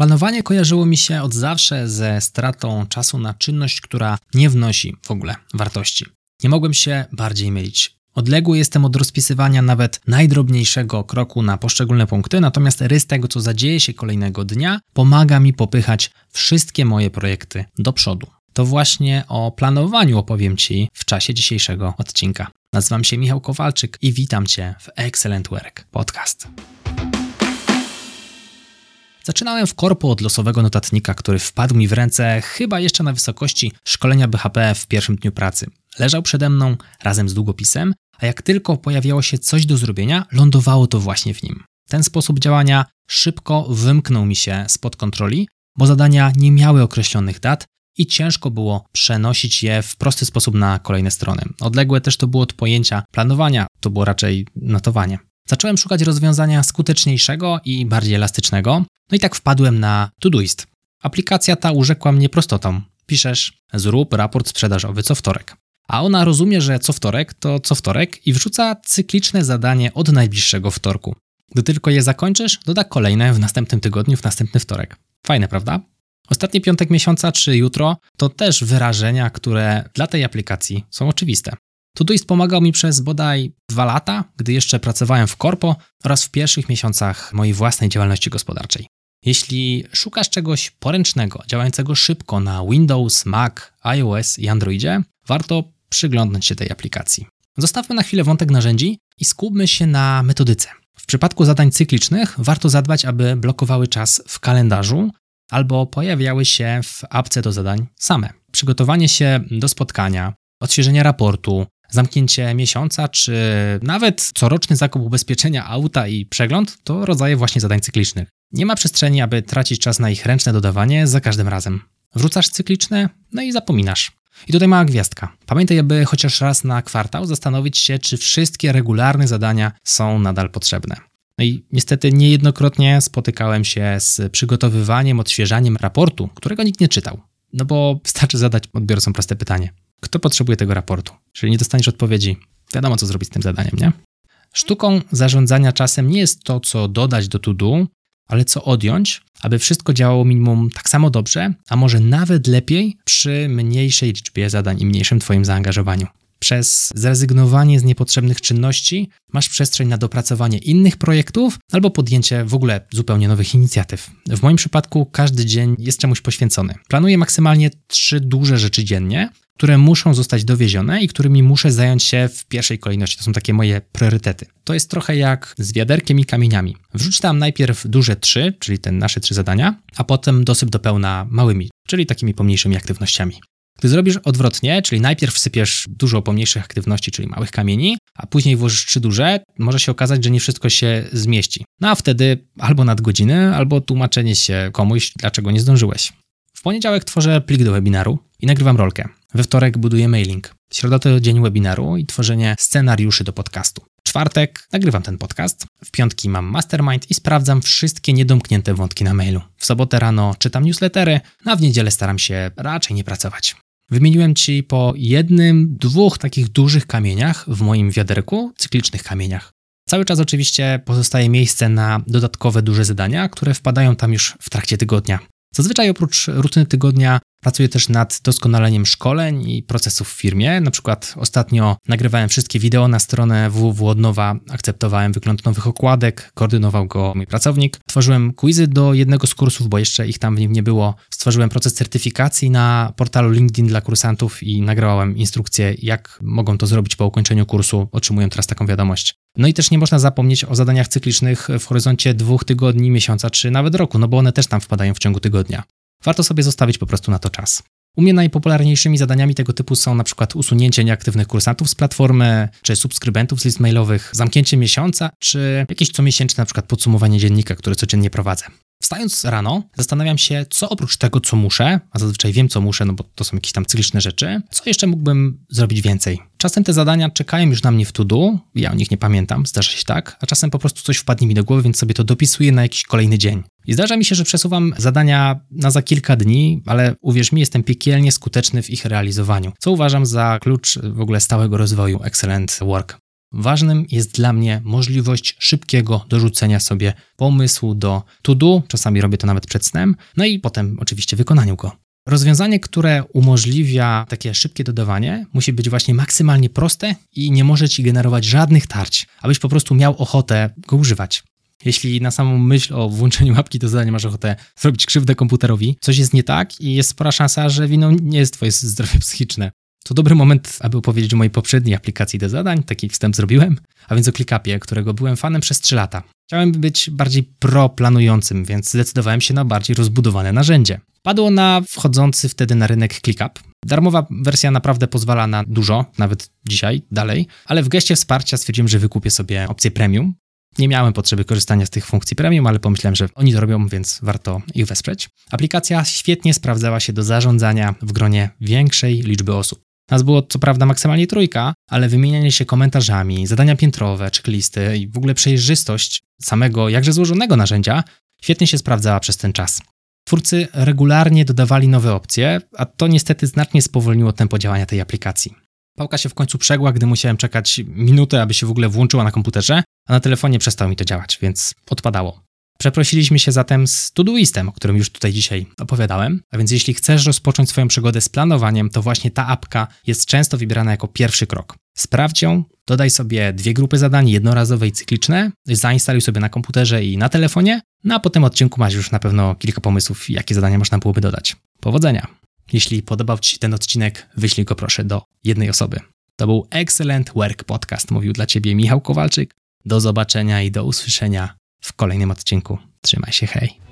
Planowanie kojarzyło mi się od zawsze ze stratą czasu na czynność, która nie wnosi w ogóle wartości. Nie mogłem się bardziej mylić. Odległy jestem od rozpisywania nawet najdrobniejszego kroku na poszczególne punkty, natomiast rys tego, co zadzieje się kolejnego dnia, pomaga mi popychać wszystkie moje projekty do przodu. To właśnie o planowaniu opowiem Ci w czasie dzisiejszego odcinka. Nazywam się Michał Kowalczyk i witam Cię w Excellent Work Podcast. Zaczynałem w korpo od losowego notatnika, który wpadł mi w ręce chyba jeszcze na wysokości szkolenia BHP w pierwszym dniu pracy. Leżał przede mną razem z długopisem, a jak tylko pojawiało się coś do zrobienia, lądowało to właśnie w nim. Ten sposób działania szybko wymknął mi się spod kontroli, bo zadania nie miały określonych dat i ciężko było przenosić je w prosty sposób na kolejne strony. Odległe też to było od pojęcia planowania, to było raczej notowanie. Zacząłem szukać rozwiązania skuteczniejszego i bardziej elastycznego, no i tak wpadłem na Todoist. Aplikacja ta urzekła mnie prostotą. Piszesz, zrób raport sprzedażowy co wtorek. A ona rozumie, że co wtorek to co wtorek i wrzuca cykliczne zadanie od najbliższego wtorku. Gdy tylko je zakończysz, doda kolejne w następnym tygodniu, w następny wtorek. Fajne, prawda? Ostatni piątek miesiąca czy jutro to też wyrażenia, które dla tej aplikacji są oczywiste. Todoist pomagał mi przez bodaj dwa lata, gdy jeszcze pracowałem w korpo oraz w pierwszych miesiącach mojej własnej działalności gospodarczej. Jeśli szukasz czegoś poręcznego, działającego szybko na Windows, Mac, iOS i Androidzie, warto przyglądnąć się tej aplikacji. Zostawmy na chwilę wątek narzędzi i skupmy się na metodyce. W przypadku zadań cyklicznych warto zadbać, aby blokowały czas w kalendarzu albo pojawiały się w apce do zadań same. Przygotowanie się do spotkania, odświeżenie raportu, zamknięcie miesiąca, czy nawet coroczny zakup ubezpieczenia auta i przegląd to rodzaje właśnie zadań cyklicznych. Nie ma przestrzeni, aby tracić czas na ich ręczne dodawanie za każdym razem. Wrzucasz cykliczne, no i zapominasz. I tutaj mała gwiazdka. Pamiętaj, aby chociaż raz na kwartał zastanowić się, czy wszystkie regularne zadania są nadal potrzebne. No i niestety niejednokrotnie spotykałem się z przygotowywaniem, odświeżaniem raportu, którego nikt nie czytał. No bo wystarczy zadać odbiorcom proste pytanie. Kto potrzebuje tego raportu? Jeżeli nie dostaniesz odpowiedzi, wiadomo co zrobić z tym zadaniem, nie? Sztuką zarządzania czasem nie jest to, co dodać do to-do, ale co odjąć, aby wszystko działało minimum tak samo dobrze, a może nawet lepiej przy mniejszej liczbie zadań i mniejszym Twoim zaangażowaniu. Przez zrezygnowanie z niepotrzebnych czynności masz przestrzeń na dopracowanie innych projektów albo podjęcie w ogóle zupełnie nowych inicjatyw. W moim przypadku każdy dzień jest czemuś poświęcony. Planuję maksymalnie trzy duże rzeczy dziennie, które muszą zostać dowiezione i którymi muszę zająć się w pierwszej kolejności. To są takie moje priorytety. To jest trochę jak z wiaderkiem i kamieniami. Wrzuć tam najpierw duże trzy, czyli te nasze trzy zadania, a potem dosyp do pełna małymi, czyli takimi pomniejszymi aktywnościami. Gdy zrobisz odwrotnie, czyli najpierw wsypiesz dużo pomniejszych aktywności, czyli małych kamieni, a później włożysz trzy duże, może się okazać, że nie wszystko się zmieści. No a wtedy albo nadgodziny, albo tłumaczenie się komuś, dlaczego nie zdążyłeś. W poniedziałek tworzę plik do webinaru i nagrywam rolkę. We wtorek buduję mailing. Środa to dzień webinaru i tworzenie scenariuszy do podcastu. Czwartek nagrywam ten podcast. W piątki mam mastermind i sprawdzam wszystkie niedomknięte wątki na mailu. W sobotę rano czytam newslettery, a w niedzielę staram się raczej nie pracować. Wymieniłem Ci po jednym, dwóch takich dużych kamieniach w moim wiaderku, cyklicznych kamieniach. Cały czas oczywiście pozostaje miejsce na dodatkowe duże zadania, które wpadają tam już w trakcie tygodnia. Zazwyczaj oprócz rutyny tygodnia pracuję też nad doskonaleniem szkoleń i procesów w firmie. Na przykład ostatnio nagrywałem wszystkie wideo na stronę www od nowa, akceptowałem wygląd nowych okładek, koordynował go mój pracownik. Tworzyłem quizy do jednego z kursów, bo jeszcze ich tam w nim nie było. Stworzyłem proces certyfikacji na portalu LinkedIn dla kursantów i nagrałem instrukcję, jak mogą to zrobić po ukończeniu kursu. Otrzymuję teraz taką wiadomość. No i też nie można zapomnieć o zadaniach cyklicznych w horyzoncie dwóch tygodni, miesiąca czy nawet roku, no bo one też tam wpadają w ciągu tygodnia. Warto sobie zostawić po prostu na to czas. U mnie najpopularniejszymi zadaniami tego typu są na przykład usunięcie nieaktywnych kursantów z platformy, czy subskrybentów z list mailowych, zamknięcie miesiąca, czy jakieś comiesięczne na przykład podsumowanie dziennika, który codziennie prowadzę. Wstając rano, zastanawiam się, co oprócz tego, co muszę, a zazwyczaj wiem, co muszę, no bo to są jakieś tam cykliczne rzeczy, co jeszcze mógłbym zrobić więcej. Czasem te zadania czekają już na mnie w tudu, ja o nich nie pamiętam, zdarza się tak, a czasem po prostu coś wpadnie mi do głowy, więc sobie to dopisuję na jakiś kolejny dzień. I zdarza mi się, że przesuwam zadania na za kilka dni, ale uwierz mi, jestem piekielnie skuteczny w ich realizowaniu, co uważam za klucz w ogóle stałego rozwoju Excellent Work. Ważnym jest dla mnie możliwość szybkiego dorzucenia sobie pomysłu do to-do, czasami robię to nawet przed snem, no i potem oczywiście wykonaniu go. Rozwiązanie, które umożliwia takie szybkie dodawanie, musi być właśnie maksymalnie proste i nie może ci generować żadnych tarć, abyś po prostu miał ochotę go używać. Jeśli na samą myśl o włączeniu mapki do zadania masz ochotę zrobić krzywdę komputerowi, coś jest nie tak i jest spora szansa, że winą nie jest twoje zdrowie psychiczne. To dobry moment, aby opowiedzieć o mojej poprzedniej aplikacji do zadań, taki wstęp zrobiłem, a więc o ClickUpie, którego byłem fanem przez 3 lata. Chciałem być bardziej pro-planującym, więc zdecydowałem się na bardziej rozbudowane narzędzie. Padło na wchodzący wtedy na rynek ClickUp. Darmowa wersja naprawdę pozwala na dużo, nawet dzisiaj, dalej, ale w geście wsparcia stwierdziłem, że wykupię sobie opcję premium. Nie miałem potrzeby korzystania z tych funkcji premium, ale pomyślałem, że oni to robią, więc warto ich wesprzeć. Aplikacja świetnie sprawdzała się do zarządzania w gronie większej liczby osób. Nas było co prawda maksymalnie trójka, ale wymienianie się komentarzami, zadania piętrowe, checklisty i w ogóle przejrzystość samego jakże złożonego narzędzia świetnie się sprawdzała przez ten czas. Twórcy regularnie dodawali nowe opcje, a to niestety znacznie spowolniło tempo działania tej aplikacji. Pałka się w końcu przegła, gdy musiałem czekać minutę, aby się w ogóle włączyła na komputerze, a na telefonie przestało mi to działać, więc odpadało. Przeprosiliśmy się zatem z Todoistem, o którym już tutaj dzisiaj opowiadałem, a więc jeśli chcesz rozpocząć swoją przygodę z planowaniem, to właśnie ta apka jest często wybierana jako pierwszy krok. Sprawdź ją, dodaj sobie dwie grupy zadań, jednorazowe i cykliczne, zainstaluj sobie na komputerze i na telefonie, no a po tym odcinku masz już na pewno kilka pomysłów, jakie zadania można byłoby dodać. Powodzenia! Jeśli podobał Ci się ten odcinek, wyślij go proszę do jednej osoby. To był Excellent Work Podcast. Mówił dla Ciebie Michał Kowalczyk. Do zobaczenia i do usłyszenia w kolejnym odcinku. Trzymaj się, hej.